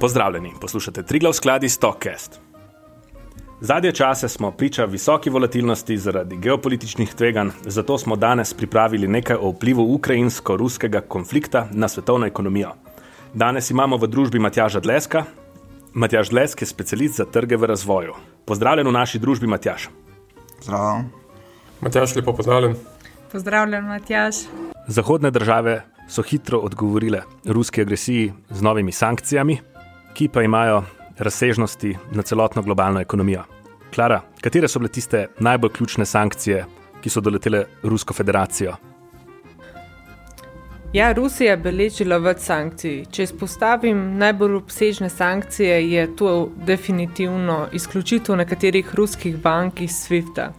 Pozdravljeni, poslušate Triglav skladi Stockcast. Zadnje čase smo priča visoki volatilnosti zaradi geopolitičnih tveganj, zato smo danes pripravili nekaj o vplivu ukrajinsko-ruskega konflikta na svetovno ekonomijo. Danes imamo v družbi Matjaža Dleska. Matjaž Dlesk je specialist za trge v razvoju. Pozdravljen v naši družbi, Matjaž. Zdravo. Matjaž, lepo pozdravljen. Pozdravljen, Matjaž. Zahodne države so hitro odgovorile ruski agresiji z novimi sankcijami, ki pa imajo razsežnosti na celotno globalno ekonomijo. Klara, katere so bile tiste najbolj ključne sankcije, ki so doletele Rusko federacijo? Ja, Rusija je beležila več sankcij. Če izpostavim najbolj obsežne sankcije, je to definitivno izključitev nekaterih ruskih bank iz SWIFT-a.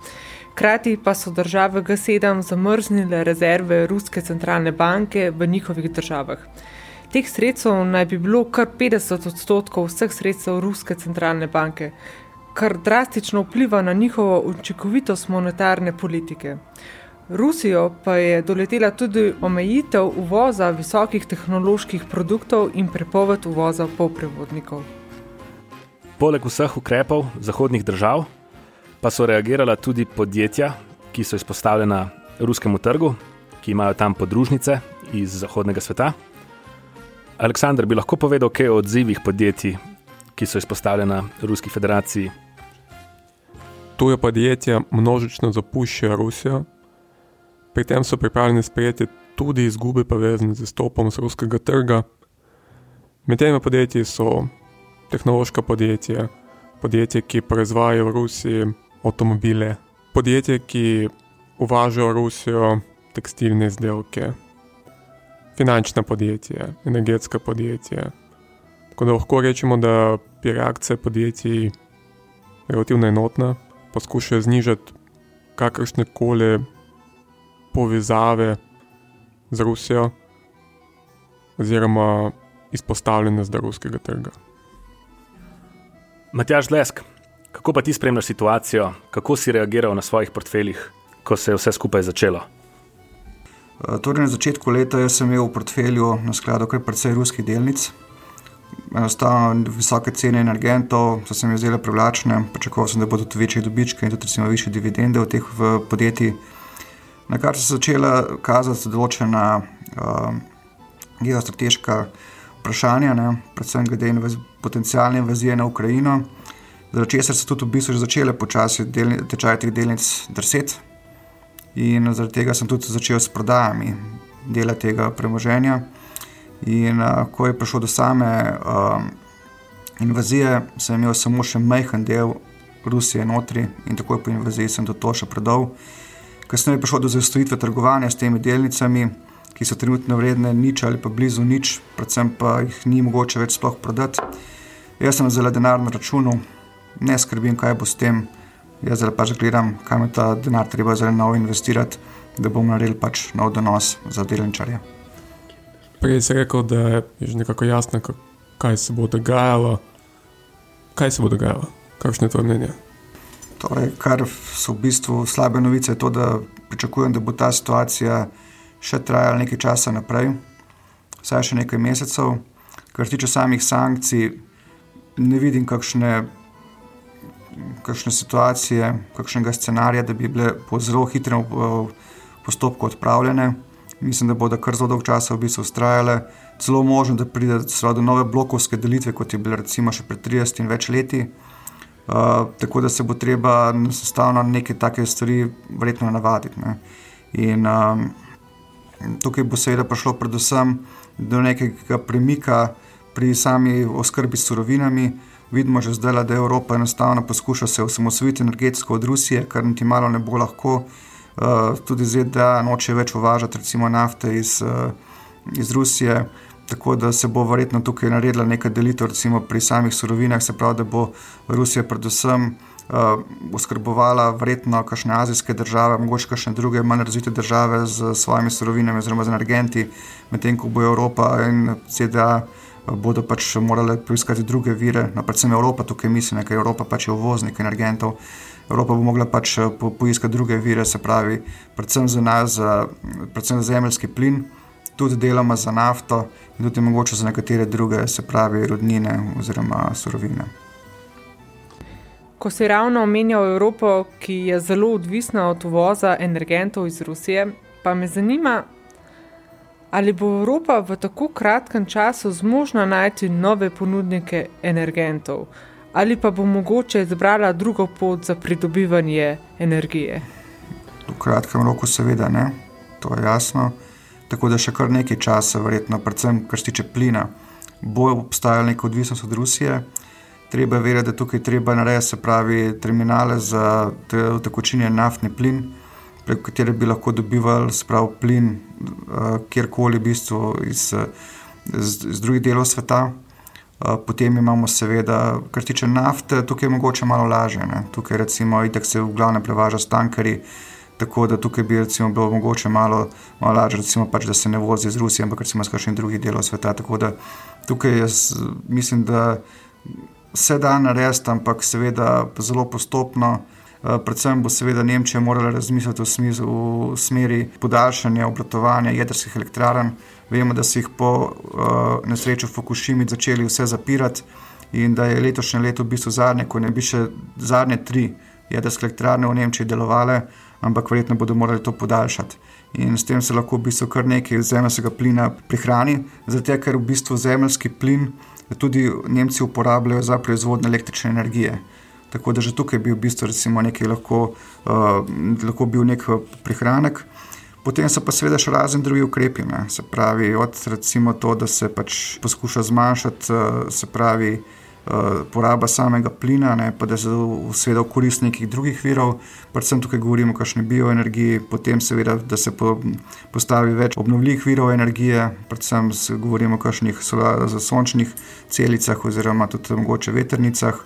Hkrati pa so države G7 zamrznile rezerve Ruske centralne banke v njihovih državah. Teh sredstev naj bi bilo kar 50 odstotkov vseh sredstev Ruske centralne banke, kar drastično vpliva na njihovo učinkovitost monetarne politike. Rusijo pa je doletela tudi omejitev uvoza visokih tehnoloških produktov in prepoved uvoza polprevodnikov. Poleg vseh ukrepov zahodnih držav pa so reagirala tudi podjetja, ki so izpostavljena ruskemu trgu, ki imajo tam podružnice iz zahodnega sveta. Aleksandr, bi lahko povedal, kaj o odzivih podjetij, ki so izpostavljena Ruski federaciji? Tuje podjetja množično zapuščajo Rusijo, pri tem so pripravljeni sprejeti tudi izgube povezane z izstopom z ruskega trga. Med temi podjetji so tehnološka podjetja, podjetja, ki proizvajajo v Rusiji avtomobile, podjetja, ki uvažajo v Rusijo tekstilne izdelke, finančna podjetja, energetska podjetja. Tako da lahko rečemo, da je reakcija podjetij relativno enotna, poskušajo znižati kakršne koli povezave z Rusijo, oziroma izpostavljenost do ruskega trga. Matjaž Lesk, kako pa ti spremljaš situacijo, kako si reagiral na svojih portfeljih, ko se je vse skupaj začelo? Torej, na začetku leta sem imel v portfelju na skladu kar precej ruskih delnic. Enostavno, visoke cene energentov so se mi zdele privlačne, pričakoval sem, da bodo tudi večje dobičke in tudi više dividende v teh podjetjih. Na kar so začela kazati določena uh, geostrateška vprašanja, ne, predvsem glede invaz potencijalne invazije na Ukrajino, zaradi česar so tudi v bistvu že začele počasi tečaj teh delnic drseti. In zaradi tega sem tudi začel s prodajami dela tega premoženja. In uh, ko je prišlo do same uh, invazije, sem imel samo še majhen del Rusije notri in takoj po invaziji sem to še prodal. Kasneje je prišlo do zaustavitve trgovanja s temi delnicami, ki so trenutno vredne nič ali pa blizu nič, predvsem pa jih ni mogoče več sploh prodati. Jaz sem zelo denar na računu, ne skrbim, kaj bo s tem. Jaz zdaj pač gledam, kam je ta denar treba zelo novo investirati, da bom naredil pač nov donos za delničarje. Prej si rekel, da je že nekako jasno, kaj se bo dogajalo. Kaj se bo dogajalo? Kakšno je tvoje mnenje? Torej, kar so v bistvu slabe novice, je to, da pričakujem, da bo ta situacija še trajala nekaj časa naprej, vsaj še nekaj mesecev. Kar se tiče samih sankcij, ne vidim kakšne, kakšne situacije, kakšnega scenarija, da bi bile po zelo hitrem postopku odpravljene. Mislim, da bodo kar zelo dolgo časa v bistvu ustrajale. Celo možno, da pride do nove blokovske delitve, kot je bilo recimo še pred 30 in več leti. Uh, tako da se bo treba enostavno neke take stvari verjetno navaditi. Ne. In um, tukaj bo seveda prišlo predvsem do nekega premika pri sami oskrbi s surovinami. Vidimo že zdaj, da Evropa enostavno poskuša se osamosvojiti energetsko od Rusije, kar niti malo ne bo lahko. Uh, tudi ZDA noče več uvažati, recimo nafte iz, uh, iz Rusije. Tako da se bo verjetno tukaj naredila neka delitev, recimo pri samih surovinah, se pravi, da bo Rusija predvsem uh, oskrbovala verjetno kakšne azijske države, mogoče kakšne druge manj razvite države z svojimi surovinami oziroma z energenti, medtem ko bo Evropa in ZDA bodo pač morali poiskati druge vire, no, predvsem Evropa tukaj misli, ker Evropa pač je uvoznik energentov. Evropa bo mogla pač po, poiskati druge vire, se pravi, predvsem za nas, predvsem za zemljski plin. tudi deloma za nafto in tudi mogoče za nekatere druge, se pravi, rodnine oziroma surovine. Ko si ravno omenjal Evropo, ki je zelo odvisna od uvoza energentov iz Rusije, pa me zanima, ali bo Evropa v tako kratkem času zmožna najti nove ponudnike energentov, ali pa bo mogoče izbrala drugo pot za pridobivanje energije. V kratkem roku, seveda, ne, to je jasno. Tako da še kar nekaj časa, verjetno, predvsem kar se tiče plina, bo obstajala neka odvisnost od Rusije. Treba je vedeti, da tukaj treba narediti, se pravi, terminale za tekočinjen naftni plin, preko katerih bi lahko dobivali sprav, plin uh, kjerkoli, v bistvu iz, iz, iz drugih delov sveta. Uh, potem imamo, seveda, kar tiče nafte, tukaj je mogoče malo lažje. Ne? Tukaj, recimo, itek se v glavnem prevaža s tankerji. Tako da tukaj bi recimo, bilo mogoče malo, malo lažje, recimo, pač, da se ne vozi iz Rusije, ampak recimo iz kakšnih drugih delov sveta. Tako da tukaj jaz mislim, da se da narediti, ampak seveda zelo postopno. Eh, predvsem bo seveda Nemčija morala razmisliti v, smislu, v smeri podaljšanja obratovanja jedrskih elektrarn. Vemo, da so jih po uh, nesreči v Fukushimi začeli vse zapirati in da je letošnje leto v bistvu zadnje, ko ne bi še zadnje tri jedrske elektrarne v Nemčiji delovale ampak verjetno bodo morali to podaljšati. In s tem se lahko v bistvu kar nekaj zemljskega plina prihrani, zato ker v bistvu zemljski plin tudi Nemci uporabljajo za proizvodnjo električne energije. Tako da že tukaj bi v bistvu nekaj lahko, uh, lahko bil nek prihranek. Potem so pa seveda še razni drugi ukrepi, ne. se pravi, od recimo to, da se pač poskuša zmanjšati, uh, se pravi, poraba samega plina, ne, pa da se seveda v korist nekih drugih virov, predvsem tukaj govorimo o kakšni bioenergiji, potem seveda, da se po, postavi več obnovljivih virov energije, predvsem govorimo o kakšnih sončnih celicah oziroma tudi mogoče veternicah.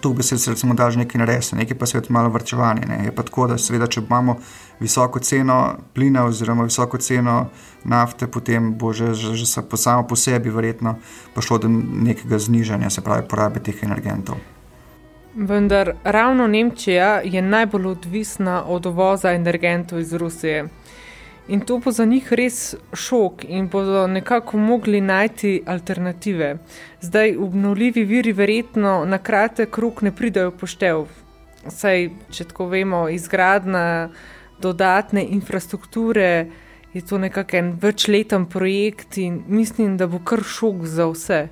Tu bi se recimo dal nekaj narediti, nekaj pa se je malo vrčevanje. Ne. Je pa tako, da seveda, če imamo visoko ceno plina oziroma visoko ceno nafte, potem bo že, že, že po samo po sebi verjetno prišlo do nekega znižanja, se pravi, porabe teh energentov. Vendar ravno Nemčija je najbolj odvisna od uvoza energentov iz Rusije. In to bo za njih res šok, in bodo nekako mogli najti alternative. Zdaj, obnovljivi viri, verjetno na kratek rok ne pridajo poštev. Saj, če tako vemo, izgradnja dodatne infrastrukture je to nekakšen večleten projekt in mislim, da bo kar šok za vse.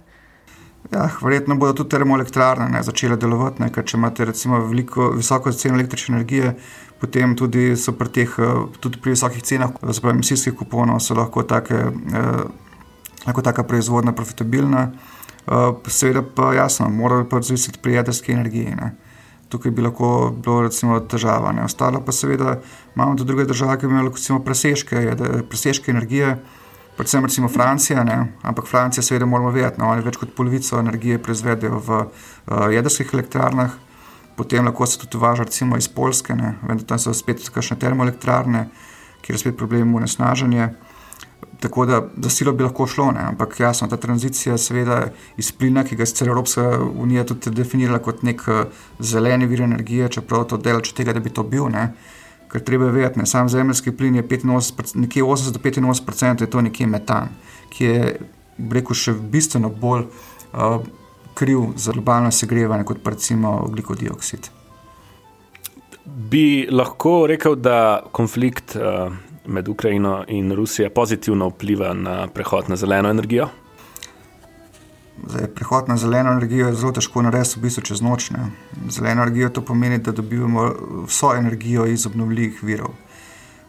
Ja, verjetno bodo tudi termoelektrarne začele delovati, ne, ker če imate recimo veliko, visoko ceno električne energije, potem tudi so pri teh, eh, tudi pri visokih cenah, zelo emisijskih kuponov, so lahko take, eh, lahko taka proizvodnja profitabilna. Eh, seveda pa jasno, morajo pa razvisiti pri jedrski energiji. Ne. Tukaj bi lahko bilo recimo težava. Ne. Ostalo pa seveda imamo tudi druge države, ki imajo recimo presežke, presežke energije. Predvsem recimo Francija, ne. ampak Francija, seveda, moramo vedeti, da no, oni več kot polovico energije proizvedejo v uh, jedrskih elektrarnah, potem lahko se tudi uvaža recimo iz Polske, vendar tam so spet kakšne termoelektrarne, kjer je spet problem unesnaženje. Tako da za silo bi lahko šlo, ne? ampak jasno, ta tranzicija seveda iz plina, ki ga je sicer Evropska unija tudi definirala kot nek zeleni vir energije, čeprav to dela če tega, da bi to bil. Ne? Ker treba je vedeti, sam zemljski plin je 85, nekje 80-85%, je to nekje metan, ki je, rekel, še bistveno bolj uh, kriv za globalno segrevanje kot pa recimo oglikov dioksid. Bi lahko rekel, da konflikt uh, med Ukrajino in Rusijo pozitivno vpliva na prehod na zeleno energijo? Zdaj, prehod na zeleno energijo je zelo težko narediti v bistvu čez noč. Ne. Zeleno energijo to pomeni, da dobivamo vso energijo iz obnovljivih virov.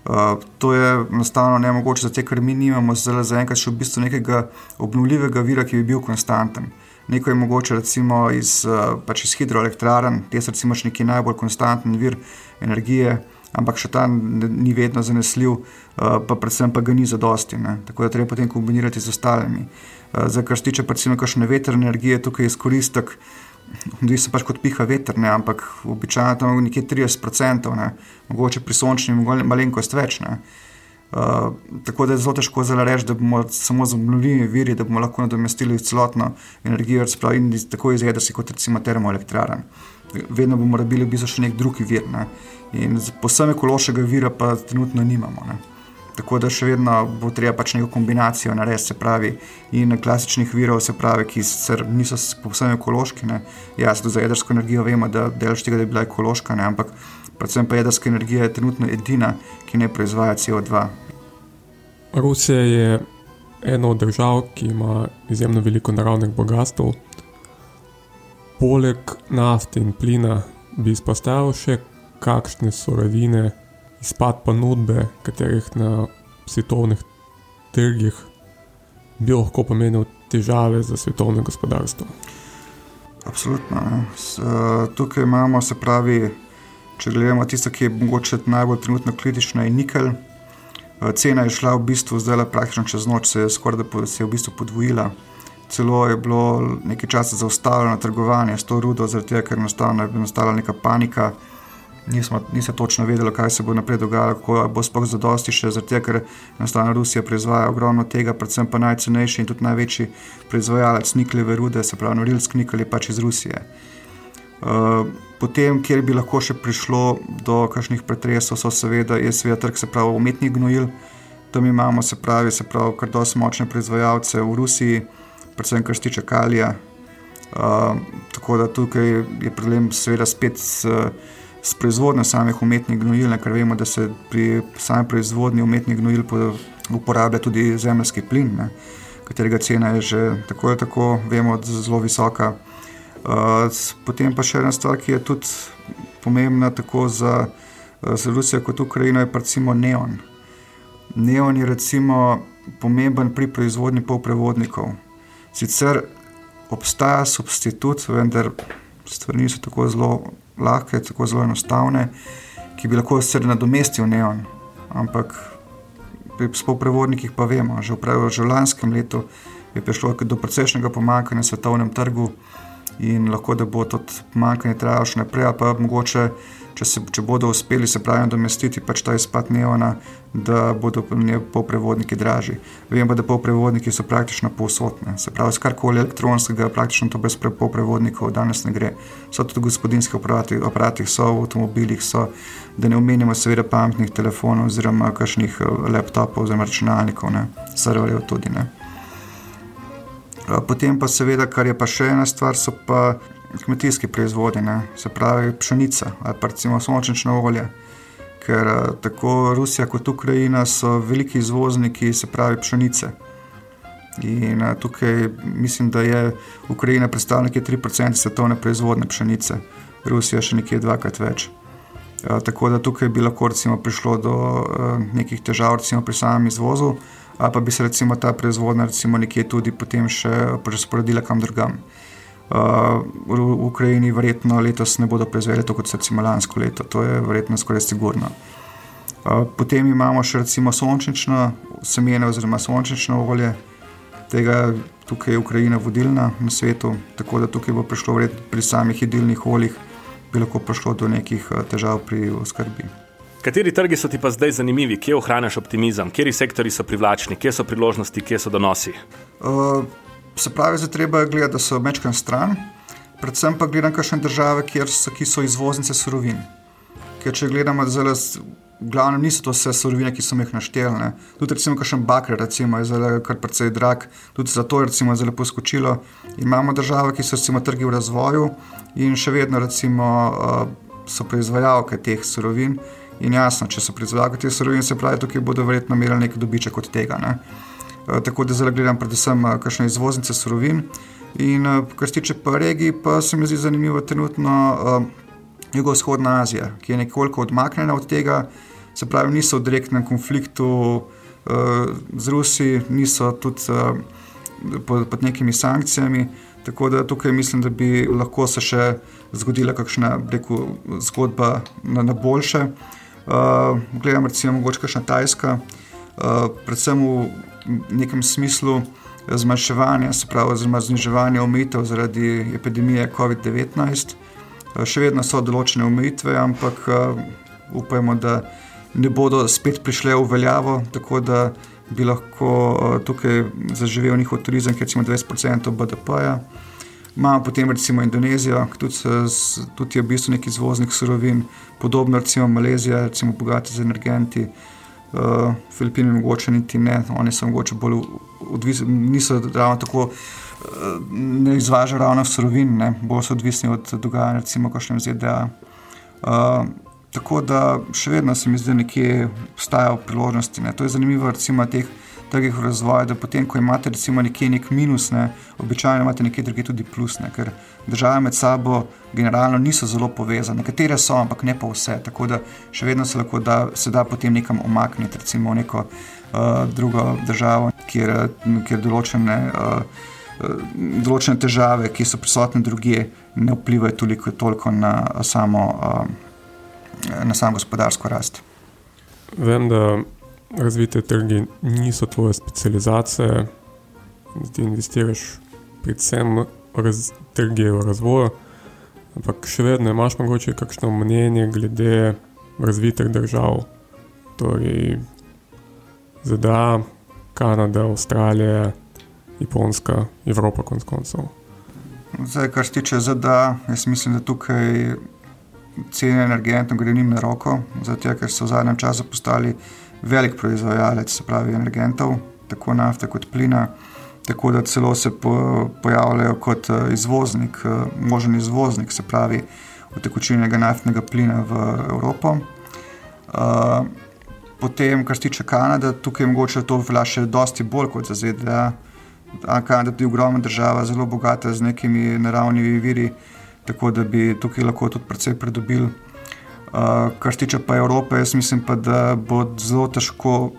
Uh, to je enostavno ne mogoče, zato ker mi nimamo zaenkrat še v bistvu nekega obnovljivega vira, ki bi bil konstanten. Neko je mogoče recimo iz, eh, pač iz hidroelektrarn, te so recimo neki najbolj konstanten vir energije, ampak še ta ni vedno zanesljiv, eh, pa predvsem pa ga ni zadosti. Ne? Tako da treba potem kombinirati z ostalimi. Eh, za kar se tiče recimo kakšne vetrne energije, tukaj je izkoristek. Zdi se pač kot piha veter, ne? ampak običajno tam nekje 30%, ne? mogoče pri sončni malenkost več. Ne? Uh, tako da je zelo težko reči, da bomo samo z obnovljivimi viri, da bomo lahko nadomestili celotno energijo, spravi, in tako iz jedrskih kot recimo termoelektrarn. Vedno bomo rabili v bistvu še nek drugi vir. Ne? In posebej ekološkega vira pa trenutno nimamo. Ne? Tako da še vedno bo treba pač neko kombinacijo narediti, se pravi, in klasičnih virov, se pravi, ki niso povsem ekološki. Ne. Jasno, za jedrsko energijo vemo, da delž tega da je bila ekološka, ne, ampak predvsem pa jedrska energija je trenutno edina, ki ne proizvaja CO2. Rusija je ena od držav, ki ima izjemno veliko naravnih bogatstv. Poleg nafte in plina bi izpostavil še kakšne surovine izpad ponudbe, katerih na svetovnih trgih bi lahko pomenil težave za svetovno gospodarstvo. Absolutno. S, tukaj imamo, se pravi, če gledamo tisto, ki je mogoče najbolj trenutno kritično, je nikel. Cena je šla v bistvu zdaj praktično čez noč, se je skoraj da se je v bistvu podvojila. Celo je bilo nekaj časa zaustavljeno trgovanje s to rudo, zaradi tega, ker je nastala neka panika nismo, nismo točno vedeli, kaj se bo naprej dogajalo, kako bo sploh zadosti še zaradi tega, ker enostavno Rusija proizvaja ogromno tega, predvsem pa najcenejši in tudi največji proizvajalec nikljeve rude, se pravi, norilsk nikl je pač iz Rusije. Uh, potem, kjer bi lahko še prišlo do kakšnih pretresov, so seveda, seveda trg, se pravi, umetnih gnojil. Tam imamo, se pravi, se pravi, kar dosti močne proizvajalce v Rusiji, predvsem kar se tiče kalija. Uh, tako da tukaj je problem, seveda, spet uh, s proizvodnjo samih umetnih gnojil, ker vemo, da se pri sami proizvodnji umetnih gnojil uporablja tudi zemljski plin, ne, katerega cena je že tako ali tako, vemo, zelo visoka. Uh, potem pa še ena stvar, ki je tudi pomembna tako za, za Rusijo kot Ukrajino, je recimo neon. Neon je recimo pomemben pri proizvodnji polprevodnikov. Sicer obstaja substitut, vendar stvari niso tako zelo lahke, tako zelo enostavne, ki bi lahko se nadomestil neon. Ampak pri spoprevodnikih pa vemo, že v, že v lanskem letu je prišlo do precejšnjega pomankanja na svetovnem trgu in lahko da bo to pomankanje trajalo še naprej, pa mogoče če, se, če bodo uspeli se pravi nadomestiti pač ta izpad neona, da bodo polprevodniki dražji. Vem pa, da polprevodniki so praktično povsotne. Se pravi, skarkoli elektronskega, praktično to brez polprevodnikov danes ne gre. So tudi gospodinski aparati, aparati, so v avtomobilih, so, da ne omenjamo seveda pametnih telefonov oziroma kakšnih eh, laptopov oziroma računalnikov, ne, serverjev tudi ne. Potem pa seveda, kar je pa še ena stvar, so pa kmetijski proizvodi, ne? se pravi pšenica ali pa recimo sončnično olje. Ker eh, tako Rusija kot Ukrajina so veliki izvozniki, se pravi pšenice. In eh, tukaj mislim, da je Ukrajina predstavlja nekje 3% svetovne proizvodne pšenice, Rusija še nekje dvakrat več. Ja, tako da tukaj bi lahko recimo, prišlo do uh, nekih težav recimo, pri samem izvozu, ali pa bi se recimo, ta proizvodnja recimo, nekje tudi potem še prerasporedila kam drugam. V Ukrajini verjetno letos ne bodo proizvedli tako kot recimo lansko leto, to je verjetno skoraj sigurno. Potem imamo še recimo sončnično semene oziroma sončnično olje, tega tukaj je Ukrajina vodilna na svetu, tako da tukaj bo prišlo pri samih jedilnih oljih, bi lahko prišlo do nekih težav pri oskrbi. Kateri trgi so ti pa zdaj zanimivi, kje ohraniš optimizem, kateri sektori so privlačni, kje so priložnosti, kje so donosi? Uh, se pravi, da treba gledati, da so večkrat stran, predvsem pa gledam kakšne države, so, ki so izvoznice surovin. Ker če gledamo zelo, v glavnem niso to vse surovine, ki so jih našteli. Tudi recimo kakšen bakr, recimo, je zelo kar precej drag, tudi zato je recimo zelo poskočilo. Imamo države, ki so recimo trgi v razvoju in še vedno recimo uh, so proizvajalke teh surovin. In jasno, če so proizvajalke teh surovin, se pravi, tukaj bodo verjetno imeli nekaj dobiček od tega. Ne? Eh, tako da zdaj gledam predvsem eh, kakšne izvoznice surovin. In eh, kar se tiče pa regij, pa se mi zdi zanimivo trenutno uh, jugovzhodna Azija, ki je nekoliko odmaknjena od tega, se pravi, niso v direktnem konfliktu uh, z Rusi, niso tudi uh, pod, pod nekimi sankcijami. Tako da tukaj mislim, da bi lahko se še zgodila kakšna reku, zgodba na, na boljše. Uh, gledam, recimo, mogoče kakšna Tajska, uh, predvsem v nekem smislu zmanjševanja, se pravi, zniževanja omejitev zaradi epidemije COVID-19. Eh, še vedno so določene omejitve, ampak upajmo, da ne bodo spet prišle v veljavo, tako da bi lahko tukaj zaživel njihov turizem, ki je recimo 20% BDP-ja. Imamo potem recimo Indonezijo, ki tudi, tudi je v bistvu nek izvoznik surovin, podobno recimo Malezija, recimo bogata z energenti. Uh, Filipini mogoče niti ne, oni so mogoče bolj odvisni, niso ravno tako, uh, ne izvažajo ravno surovin, bolj so odvisni od dogajanja, recimo, kakšnem ZDA. Uh, tako da še vedno se mi zdi, da nekje obstajajo priložnosti. Ne. To je zanimivo, recimo, teh trgih v razvoju, da potem, ko imate recimo nekje nek minus, ne, običajno imate nekje druge tudi plus, ne, ker države med sabo generalno niso zelo povezane. Nekatere so, ampak ne pa vse. Tako da še vedno se lahko da, se da potem nekam omakniti, recimo v neko uh, drugo državo, kjer, kjer določene. Uh, Določene težave, ki so prisotne druge, ne vplivajo toliko, toliko na, samo, na samo gospodarsko rast. Vem, da razvite trgi niso tvoje specializacije, ti investiraš predvsem raz, trge v razvoju, ampak še vedno imaš mogoče kakšno mnenje glede razvitih držav, torej ZDA, Kanada, Avstralija, Japonska, Evropa konc koncev. Zdaj, kar se tiče ZDA, jaz mislim, da tukaj cene energentov gre njim na roko, zato ker so v zadnjem času postali velik proizvajalec, se pravi, energentov, tako nafte kot plina, tako da celo se po, pojavljajo kot eh, izvoznik, eh, možen izvoznik, se pravi, utekočinjenega naftnega plina v Evropo. Uh, potem, kar se tiče Kanade, tukaj je mogoče to še dosti bolj kot za ZDA. Kanada je tudi ogromna država, zelo bogata z nekimi naravnimi viri, tako da bi tukaj lahko tudi precej pridobili. Uh, kar se tiče pa Evrope, jaz mislim pa, da bo zelo težko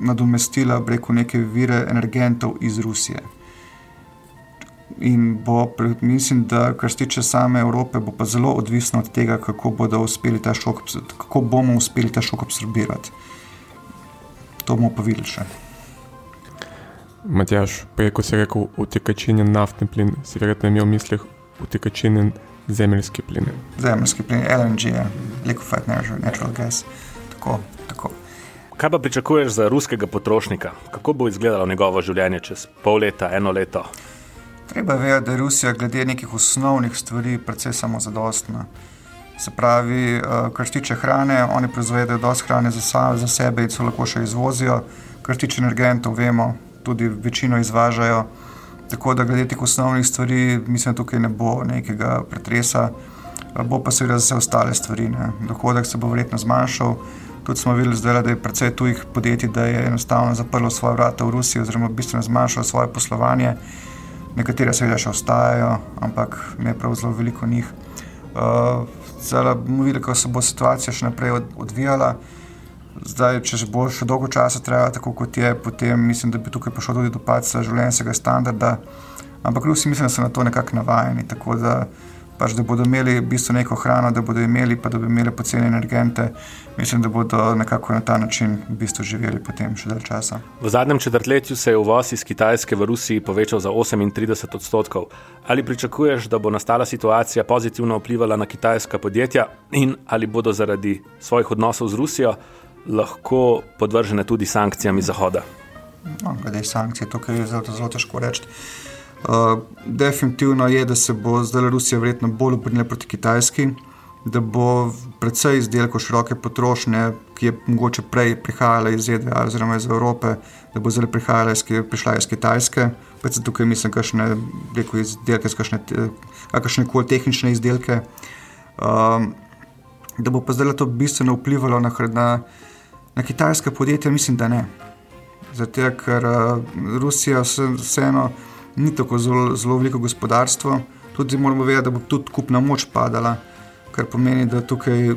nadomestila preko neke vire energentov iz Rusije. In bo, mislim, da kar se tiče same Evrope, bo pa zelo odvisno od tega, kako, šok, kako bomo uspeli ta šok absorbirati. To bomo pa videli še. Matjaš, prej ko si rekel utekačinen naftni plin, si verjetno imel v mislih utekačinen Zemljski plin. Zemljski plin, LNG, ja. liquefied natural gas. Tako, tako. Kaj pa pričakuješ za ruskega potrošnika? Kako bo izgledalo njegovo življenje čez pol leta, eno leto? Treba vedeti, da je Rusija glede nekih osnovnih stvari precej samozadostna. Se pravi, eh, kar se tiče hrane, oni proizvedejo dosti hrane za, za sebe in so lahko še izvozijo. Kar se tiče energentov, vemo, tudi večino izvažajo. Tako da glede teh osnovnih stvari, mislim, da tukaj ne bo nekega pretresa, bo pa seveda za vse ostale stvari. Ne. Dohodek se bo verjetno zmanjšal. Tudi smo videli, zdaj, da je precej tujih podjetij, da je enostavno zaprlo svoje vrata v Rusiji, oziroma bistveno zmanjšalo svoje poslovanje. Nekatere seveda še ostajajo, ampak ne prav zelo veliko njih. Uh, zdaj bomo videli, kako se bo situacija še naprej odvijala. Zdaj, če bo še dolgo časa trajalo tako, kot je, potem mislim, da bi tukaj prišlo tudi do padca življenjskega standarda. Ampak Rusi mislim, so na to nekako navajeni. Tako da, pač, da bodo imeli v bistvu neko hrano, da bodo imeli, pa da bodo imeli poceni energente. Mislim, da bodo nekako na ta način v bistvu živeli potem še dalj časa. V zadnjem četrtletju se je uvoz iz Kitajske v Rusiji povečal za 38 odstotkov. Ali pričakuješ, da bo nastala situacija pozitivno vplivala na kitajska podjetja in ali bodo zaradi svojih odnosov z Rusijo? Lahko podvržene tudi sankcijami Zahoda? No, glede sankcij, to je zelo, zelo težko reči. Uh, definitivno je, da se bo zdaj Rusija verjetno bolj obrnila proti Kitajski, da bo predvsej izdelkov široke potrošnje, ki je mogoče prej prihajala iz ZDA oziroma iz Evrope, da bo zdaj prihajala iz, prišla iz Kitajske. Predvsem tukaj mislim, kakšne, rekel, izdelke, kakšne koli tehnične izdelke. Um, da bo pa zdaj to bistveno vplivalo na, na Na kitajska podjetja mislim, da ne. Zato, ker uh, Rusija vseeno ni tako zelo, zelo veliko gospodarstvo, tudi moramo vedeti, da bo tudi kupna moč padala, kar pomeni, da tukaj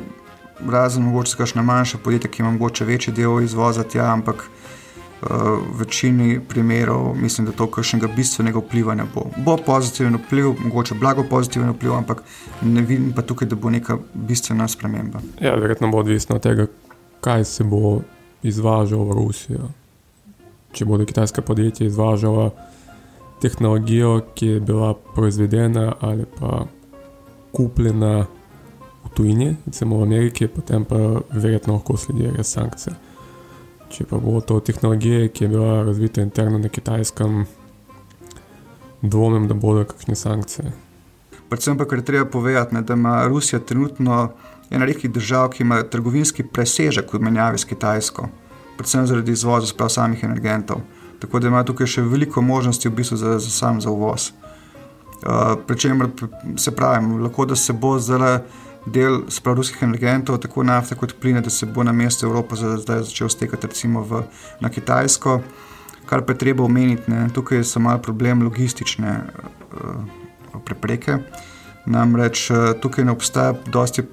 razen mogoče kakšne manjše podjetja, ki ima mogoče večji del izvoza tja, ampak uh, v večini primerov mislim, da to kakšnega bistvenega vpliva ne bo. Bo pozitiven vpliv, mogoče blago pozitiven vpliv, ampak ne vidim pa tukaj, da bo neka bistvena sprememba. Ja, verjetno bo odvisno od tega, kaj se bo izvažalo v Rusijo. Če bodo kitajska podjetja izvažala tehnologijo, ki je bila proizvedena ali pa kupljena v tujini, recimo v Ameriki, potem pa verjetno lahko sledijo res sankcije. Če pa bo to tehnologija, ki je bila razvita interno na kitajskem, dvomim, da bodo kakšne sankcije. Predvsem pa, ker treba povedati, ne, da ima Rusija trenutno ena redkih držav, ki ima trgovinski presežek v menjavi s Kitajsko. predvsem zaradi izvoza sprav samih energentov. Tako da ima tukaj še veliko možnosti v bistvu za, za sam za uvoz. Uh, Pričemer se pravi, lahko da se bo zdaj del sprav ruskih energentov, tako nafte kot pline, da se bo na mestu Evrope zdaj začel stekati recimo v, na Kitajsko. Kar pa je treba omeniti, ne, tukaj so malo problem logistične uh, prepreke. Namreč uh, tukaj ne obstaja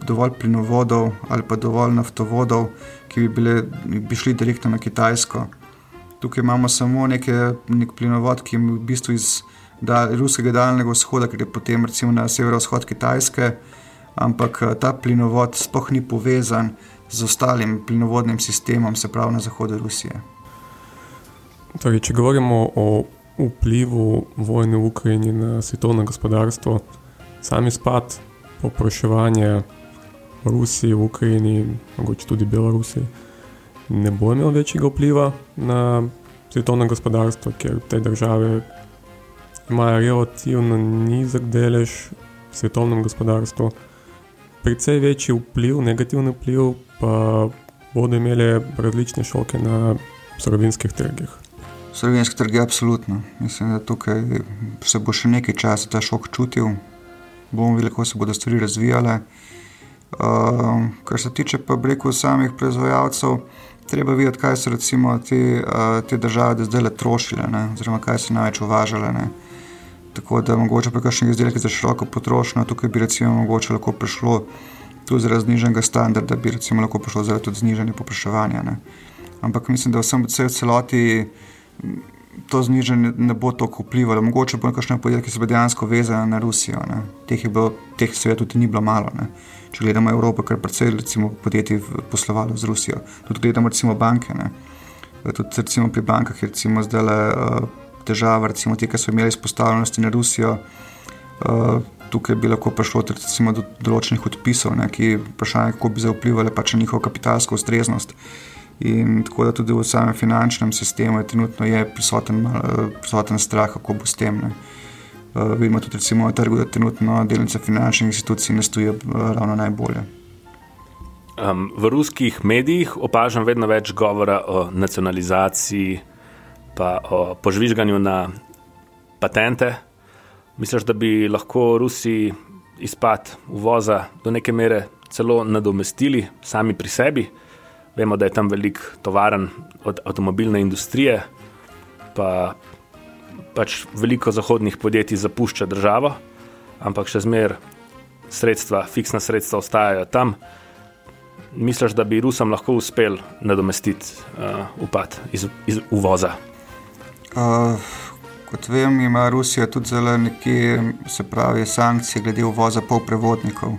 dovolj plinovodov ali pa dovolj naftovodov, ki bi, bile, bi šli direktno na Kitajsko. Tukaj imamo samo neke, nek plinovod, ki je v bistvu iz da, ruskega daljnega vzhoda, ki je potem recimo na severovzhod Kitajske, ampak eh, ta plinovod sploh ni povezan z ostalim plinovodnim sistemom, se pravi na zahodu Rusije. Torej, če govorimo o vplivu vojne v Ukrajini na svetovno gospodarstvo, sami spad, popraševanje Rusiji, v Ukrajini, mogoče tudi Belorusiji, ne bo imel večjega vpliva na svetovno gospodarstvo, ker te države imajo relativno nizek delež v svetovnem gospodarstvu. Predvsej večji vpliv, negativni vpliv, pa bodo imeli različne šoke na surovinskih trgih. Slovenski trg je absolutno. Mislim, da tukaj se bo še nekaj časa ta šok čutil, bomo videli, kako se bodo stvari razvijale. Uh, kar se tiče pa breku samih proizvajalcev, treba videti, kaj so recimo te, uh, te države zdaj le trošile, ne? oziroma kaj so največ uvažale. Ne? Tako da mogoče pa kakšne izdelke za široko potrošnjo, tukaj bi recimo mogoče lahko prišlo tudi zaradi zniženega standarda, bi recimo lahko prišlo zaradi tudi znižanja popraševanja. Ne? Ampak mislim, da vsem celoti to znižanje ne bo tako vplivalo. Mogoče bo nekakšne podjetja, ki so dejansko vezane na Rusijo. Ne? Teh bilo, teh seveda tudi ni bilo malo. Ne? Če gledamo Evropo, kar precej recimo, podjetij poslovalo z Rusijo, tudi gledamo recimo banke. Ne? Tudi recimo pri bankah je recimo zdaj le uh, težava, recimo te, ki so imeli izpostavljenosti na Rusijo. Uh, Tukaj bi lahko prišlo recimo, do določenih odpisov, ne, ki vprašanje, kako bi zdaj vplivali pač na njihovo kapitalsko ustreznost. Uh, In tako da tudi v samem finančnem sistemu je trenutno je prisoten, prisoten strah, kako bo s tem. Ne. Uh, vidimo tudi recimo, trgu, da trenutno delnice finančnih institucij ne stojijo uh, ravno najbolje. Um, v ruskih medijih opažam vedno več govora o nacionalizaciji, pa o požvižganju na patente. Misliš, da bi lahko Rusi izpad uvoza do neke mere celo nadomestili sami pri sebi? Vemo, da je tam veliko tovaren od avtomobilne industrije, pa pač veliko zahodnih podjetij zapušča državo, ampak še zmeraj sredstva, fiksna sredstva ostajajo tam. Misliš, da bi Rusom lahko uspel nadomestiti uh, upad iz, iz uvoza? Uh, kot vem, ima Rusija tudi zelo nekje, se pravi, sankcije glede uvoza polprevodnikov.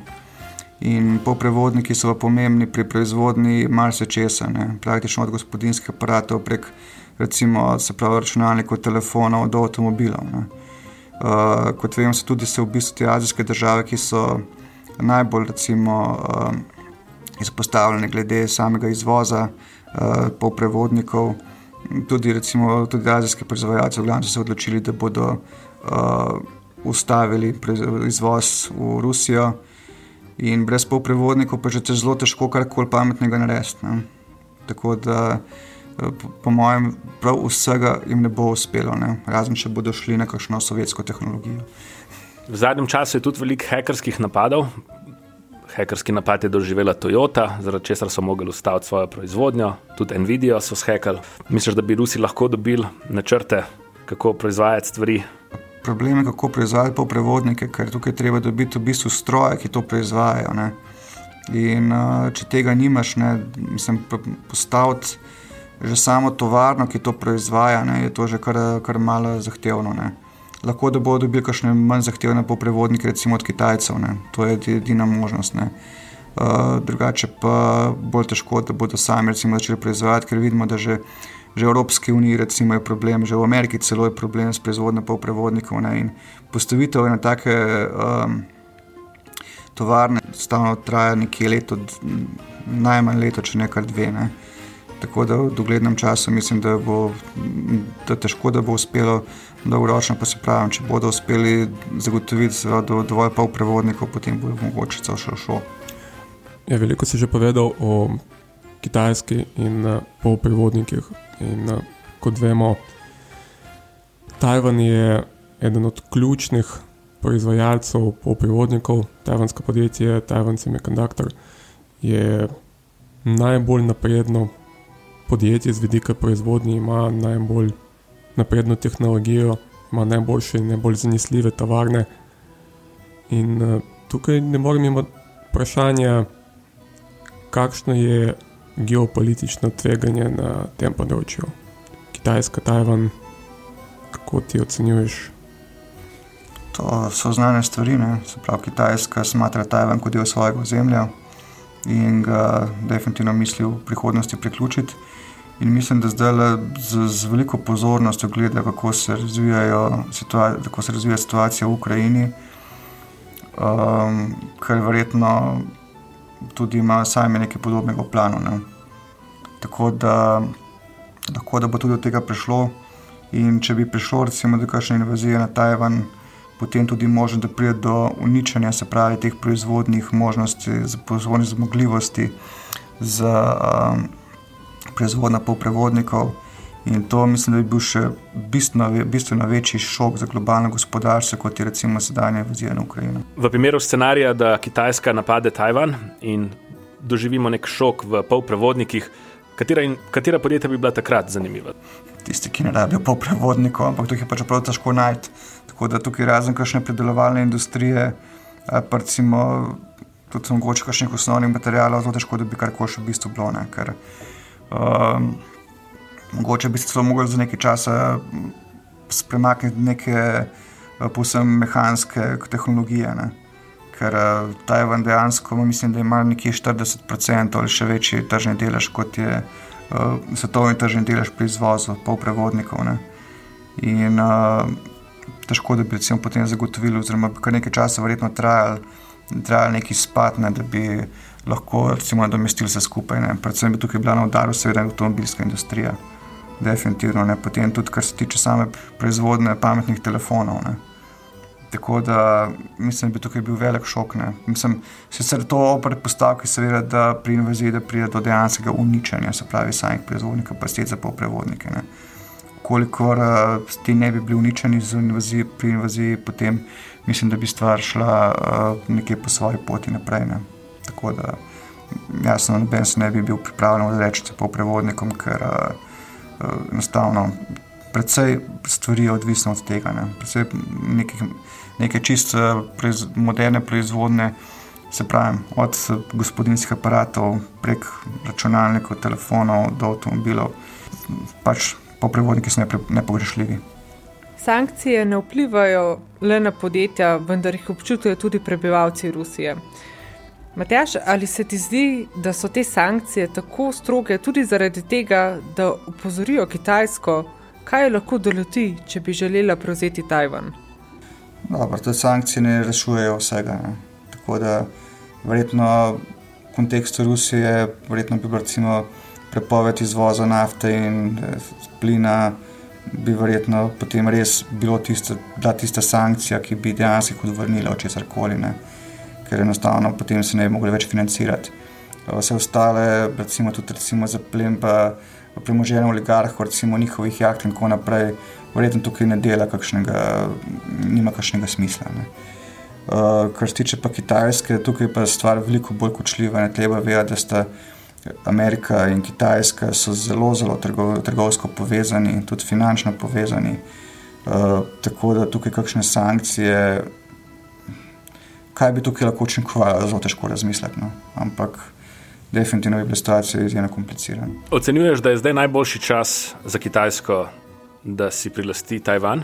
In poprevodniki so pomembni pri proizvodnji marsikesa, praktično od gospodinskih aparatov prek recimo, pravi, računalnikov, telefonov do avtomobilov. Uh, kot vemo, so tudi se v bistvu te azijske države, ki so najbolj recimo, uh, izpostavljene glede samega izvoza uh, poprevodnikov. Tudi, recimo, tudi azijski proizvajalci v Glancu so se odločili, da bodo uh, ustavili izvoz v Rusijo. In brez polprevodnikov pa že zelo težko karkoli pametnega narediti. Tako da, eh, po, po mojem, prav vsega jim ne bo uspelo, ne? razen če bodo šli na kakšno sovjetsko tehnologijo. V zadnjem času je tudi veliko hekerskih napadov. Hekerski napad je doživela Toyota, zaradi česar so mogli ustaviti svojo proizvodnjo, tudi Nvidia so shekali. Misliš, da bi Rusi lahko dobili načrte, kako proizvajati stvari problem je, kako proizvajati polprevodnike, ker tukaj treba dobiti v bistvu stroje, ki to proizvajajo. Ne. In uh, če tega nimaš, ne, mislim, postaviti že samo tovarno, ki to proizvaja, ne, je to že kar, kar malo zahtevno. Ne. Lahko da bodo dobili kakšne manj zahtevne polprevodnike, recimo od Kitajcev, ne. to je edina možnost. Ne. Uh, drugače pa bolj težko, da bodo sami recimo, začeli proizvajati, ker vidimo, da že že v Evropski uniji recimo, je problem, že v Ameriki celo je problem s proizvodnjo polprevodnikov. Ne, in postavitev na take um, tovarne stalno traja nekaj leto, najmanj leto, če ne kar dve. Ne. Tako da v doglednem času mislim, da bo da težko, da bo uspelo dolgoročno, pa se pravi, če bodo uspeli zagotoviti do, dovolj polprevodnikov, potem bo mogoče celo šlo. Ja, veliko si že povedal o Kitajski in uh, polprevodnikih. In uh, kot vemo, Tajvan je eden od ključnih proizvajalcev polprevodnikov, tajvansko podjetje Taiwan Semiconductor je najbolj napredno podjetje z vidika proizvodnje, ima najbolj napredno tehnologijo, ima najboljše in najbolj zanesljive tovarne. In uh, tukaj ne morem imeti vprašanja, kakšno je geopolitično tveganje na tem področju. Kitajska, Tajvan, kako ti ocenjuješ? To so znane stvari. Ne? Se pravi, Kitajska smatra Tajvan kot del svojega ozemlja in ga definitivno misli v prihodnosti priključiti. In mislim, da zdaj z, z veliko pozornostjo gleda, kako se, kako se razvija situacija v Ukrajini, um, ker verjetno tudi ima sami nekaj podobnega v planu. Ne? Tako da, lahko, da bo tudi do tega prišlo. In če bi prišlo, recimo, do kakšne invazije na Tajvan, potem tudi možno, da pride do uničenja, se pravi, teh proizvodnih možnosti, proizvodnih zmogljivosti za um, proizvodnjo polprevodnikov. In to mislim, da bi bil še bistveno, bistveno večji šok za globalno gospodarstvo, kot je recimo sedanja invazija na Ukrajino. V primeru scenarija, da Kitajska napade Tajvan in doživimo nek šok v polprevodnikih, katera, in, katera podjetja bi bila takrat zanimiva? Tisti, ki ne rabijo polprevodnikov, ampak to je pač prav težko najti. Tako da tukaj razen kakšne predelovalne industrije, pa recimo tudi mogoče kakšnih osnovnih materijalov, zelo težko, da bi karkoli še v bistvu bilo. Ne, ker, um, mogoče bi se celo mogli za nekaj časa premakniti neke povsem mehanske tehnologije. Ne. Ker uh, Tajvan dejansko, mislim, da ima nekje 40% ali še večji tržni delež, kot je uh, svetovni tržni delež pri izvozu, pol prevodnikov. Ne. In uh, težko, da bi recimo potem zagotovili, oziroma kar nekaj časa verjetno trajalo, trajal neki spad, ne, da bi lahko recimo nadomestili vse skupaj. Ne. Predvsem bi tukaj bila na udaru, seveda, avtomobilska industrija. Definitivno, ne. potem tudi, kar se tiče same proizvodne pametnih telefonov. Ne. Tako da mislim, da bi tukaj bil velik šok. Ne. Mislim, sicer to predpostavki, seveda, da pri invaziji pride do dejanskega uničenja, se pravi, samih proizvodnih kapacitet za polprevodnike. Ne kolikor uh, ti ne bi bili uničeni invaziji, pri invaziji, potem mislim, da bi stvar šla uh, nekje po svoji poti naprej. Ne. Tako da jasno, noben se ne bi bil pripravljen reči po prevodnikom, ker uh, enostavno predvsej stvari je odvisno od tega. Ne. Predvsej nekaj, nekaj čist proiz, moderne proizvodne. Se pravi, od gospodinskih aparatov prek računalnikov, telefonov do avtomobilov, pač po prevodniki so nepogrešljivi. Sankcije ne vplivajo le na podjetja, vendar jih občutijo tudi prebivalci Rusije. Matjaš, ali se ti zdi, da so te sankcije tako stroge tudi zaradi tega, da upozorijo Kitajsko, kaj lahko doleti, če bi želela prevzeti Tajvan? Dobro, te sankcije ne rešujejo vsega. Ne. Tako da, verjetno v kontekstu Rusije, verjetno bi recimo prepoved izvoza nafte in eh, plina, bi verjetno potem res bilo tista, bila tista sankcija, ki bi dejansko odvrnila od česar koli, ker enostavno potem se ne bi mogli več financirati. Vse ostale, recimo tudi recimo za plen, pa premoženje oligarhov, recimo njihovih jaht in tako naprej, verjetno tukaj ne dela kakšnega, nima kakšnega smisla. Ne. Uh, kar se tiče pa Kitajske, tukaj pa je stvar veliko bolj kočljiva. Ne treba vedeti, da sta Amerika in Kitajska zelo, zelo trgo, trgovsko povezani, tudi finančno povezani. Uh, tako da tukaj kakšne sankcije, kaj bi tukaj lahko učinkovalo, zelo težko razmisliti. No? Ampak definitivno bi bila situacija izjemno komplicirana. Ocenjuješ, da je zdaj najboljši čas za Kitajsko, da si prilasti Tajvan?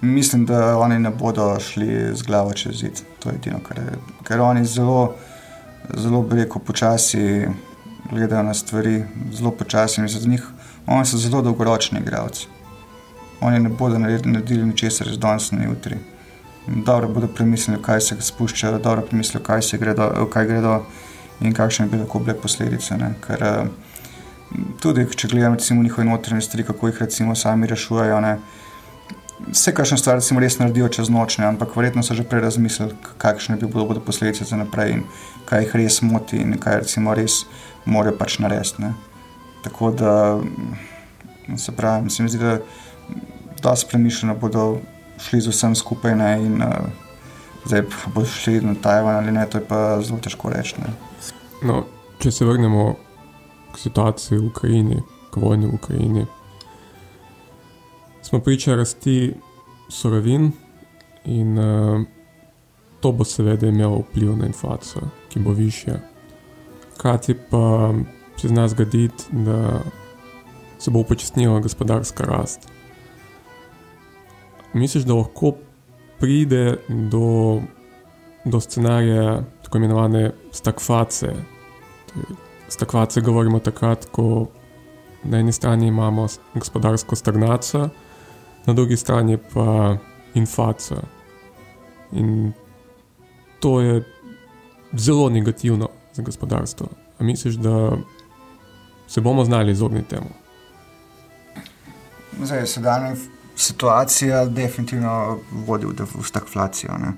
Mislim, da oni ne bodo šli z glavo čez zid. To je edino, kar je. Ker oni zelo, zelo breko počasi gledajo na stvari zelo počasi. Oni so zelo dolgoročni igralci. Oni ne bodo naredili ničesar iz danes na jutri. Dobro bodo premislili, kaj se spuščajo, dobro premislili, kaj gredo, kaj gredo in kakšne bi lahko bile posledice. Ne? Ker eh, tudi, če gledamo recimo njihove notranje stvari, kako jih recimo sami rešujejo. Ne? Vse, kar še stvari, recimo, res naredijo čez noč, ne? ampak verjetno so že prej razmislili, kakšne bi bile posledice za naprej in kaj jih res moti in kaj recimo res morajo pač narediti. ne. Tako da, se pravi, se mi zdi, da dosti premišljeno bodo šli z vsem skupaj ne, in uh, zdaj pa bodo šli na Tajvan ali ne, to je pa zelo težko reči. No, če se vrnemo k situaciji v Ukrajini, k vojni v Ukrajini, smo priča rasti surovin in uh, to bo seveda imelo vpliv na inflacijo, ki bo višja. Hkrati pa se zna zgoditi, da se bo upočasnila gospodarska rast. Misliš, da lahko pride do, do scenarija tako imenovane stagflacije? Stagflacije govorimo takrat, ko na eni strani imamo gospodarsko stagnacijo, na drugi strani pa inflacijo. In to je zelo negativno za gospodarstvo. A misliš, da se bomo znali izogniti temu? Zdaj, sedajna inf- situacija definitivno vodi v, stagflacijo. Ne.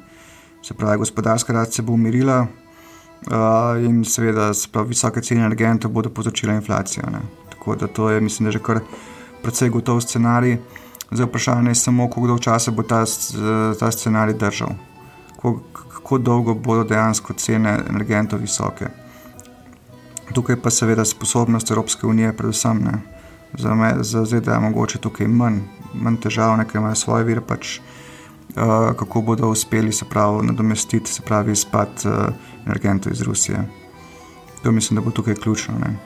Se pravi, gospodarska rast se bo umirila uh, in seveda se pravi, visoke cene energentov bodo povzročile inflacijo. Ne. Tako da to je, mislim, da že kar precej gotov scenarij. Zdaj vprašanje je samo, koliko dolgo časa bo ta, ta scenarij držal. Kako, kako dolgo bodo dejansko cene energentov visoke. Tukaj pa seveda sposobnost Evropske unije, predvsem ne, za, me, za ZDA je mogoče tukaj manj, manj težav, ker imajo svoje vire, pač, uh, kako bodo uspeli se pravi nadomestiti, se pravi izpad uh, energentov iz Rusije. To mislim, da bo tukaj ključno. Ne.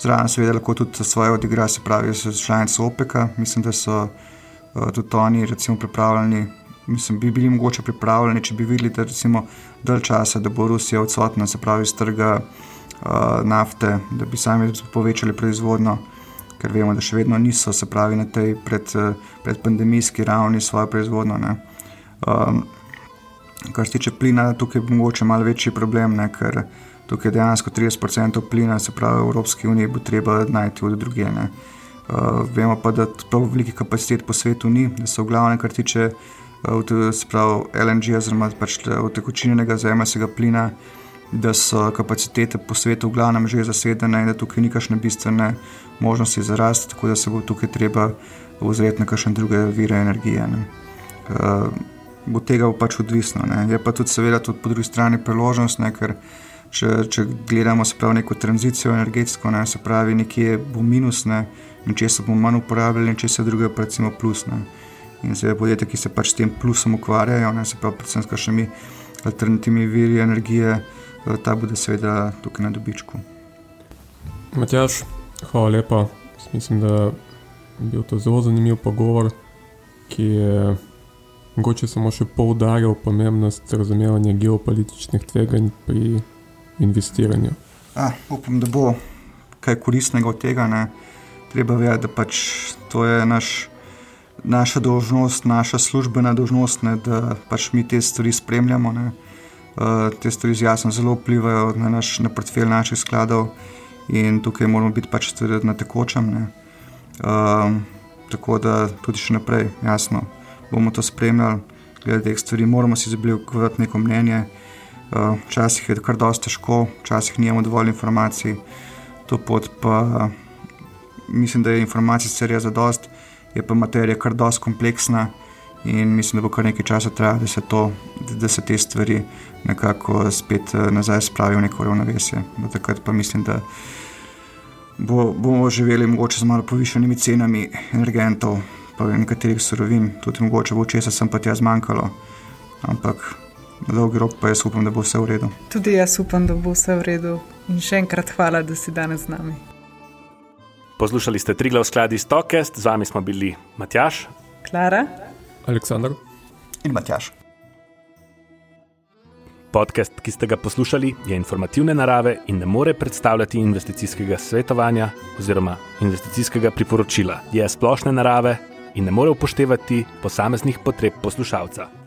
Zraven seveda lahko tudi svoje odigra, se pravi, so članice OPEC-a, mislim, da so uh, tudi oni recimo pripravljeni. Mislim, bi bili mogoče pripravljeni, če bi videli, da recimo dalj časa, da bo Rusija odsotna, se pravi, iz trga uh, nafte, da bi sami povečali proizvodnjo, ker vemo, da še vedno niso, se pravi, na tej pred, eh, predpandemijski ravni svojo proizvodnjo. ne. Um, kar se tiče plina, tukaj je mogoče malo večji problem, ne, ker tukaj dejansko 30% plina, se pravi, v Evropski uniji bo treba najti od druge. ne. Uh, vemo pa, da prav velikih kapacitet po svetu ni, da so v glavnem, kar tiče uh, se pravi, LNG, oziroma pač utekočinjenega zemljskega plina, da so kapacitete po svetu v glavnem že zasedene in da tukaj ni kakšne bistvene možnosti za rast, tako da se bo tukaj treba ozreti na kakšne druge vire energije. Ne. Uh, bo tega bo pač odvisno. Ne. Je pa tudi, seveda, tudi po drugi strani priložnost, ne, ker če, če gledamo se pravi neko tranzicijo energetsko, ne, se pravi, nekje bo minus, ne, nečesa bomo manj uporabljali, nečesa drugega pa recimo plus. Ne. In seveda podjetja, ki se pač s tem plusom ukvarjajo, ne, se pravi, predvsem s kakšnimi alternativnimi viri energije, ta bude seveda tukaj na dobičku. Matjaš, hvala lepa. Mislim, da je bil to zelo zanimiv pogovor, ki je mogoče samo še poudarjal pomembnost razumevanja geopolitičnih tveganj pri investiranju. Ah, upam, da bo kaj koristnega od tega. Ne. Treba vedeti, da pač to je naš, naša dolžnost, naša službena dolžnost, ne, da pač mi te stvari spremljamo. Ne. Uh, te stvari jasno zelo vplivajo na, naš, na portfelj naših skladov in tukaj moramo biti pač tudi na tekočem. Um, tako da tudi še naprej, jasno, bomo to spremljali, glede teh stvari, moramo si zablikovati neko mnenje. Uh, Včasih je kar dosti težko, včasih nimamo dovolj informacij, to pot pa mislim, da je informacij serija za dost, je pa materija kar dosti kompleksna in mislim, da bo kar nekaj časa trajalo, da se, to, da se te stvari nekako spet eh, nazaj spravijo v neko ravnovesje. Do takrat pa mislim, da bo, bomo živeli mogoče z malo povišenimi cenami energentov, pa nekaterih surovin, tudi mogoče bo česa sem pa tja zmanjkalo, ampak na dolgi rok pa jaz upam, da bo vse v redu. Tudi jaz upam, da bo vse v redu. In še enkrat hvala, da si danes z nami. Poslušali ste Triglav skladi Stokest, z vami smo bili Matjaš. Klara? Aleksandr, In Matjaš. Podcast, ki ste ga poslušali, je informativne narave in ne more predstavljati investicijskega svetovanja oziroma investicijskega priporočila. Je splošne narave in ne more upoštevati posameznih potreb poslušalca.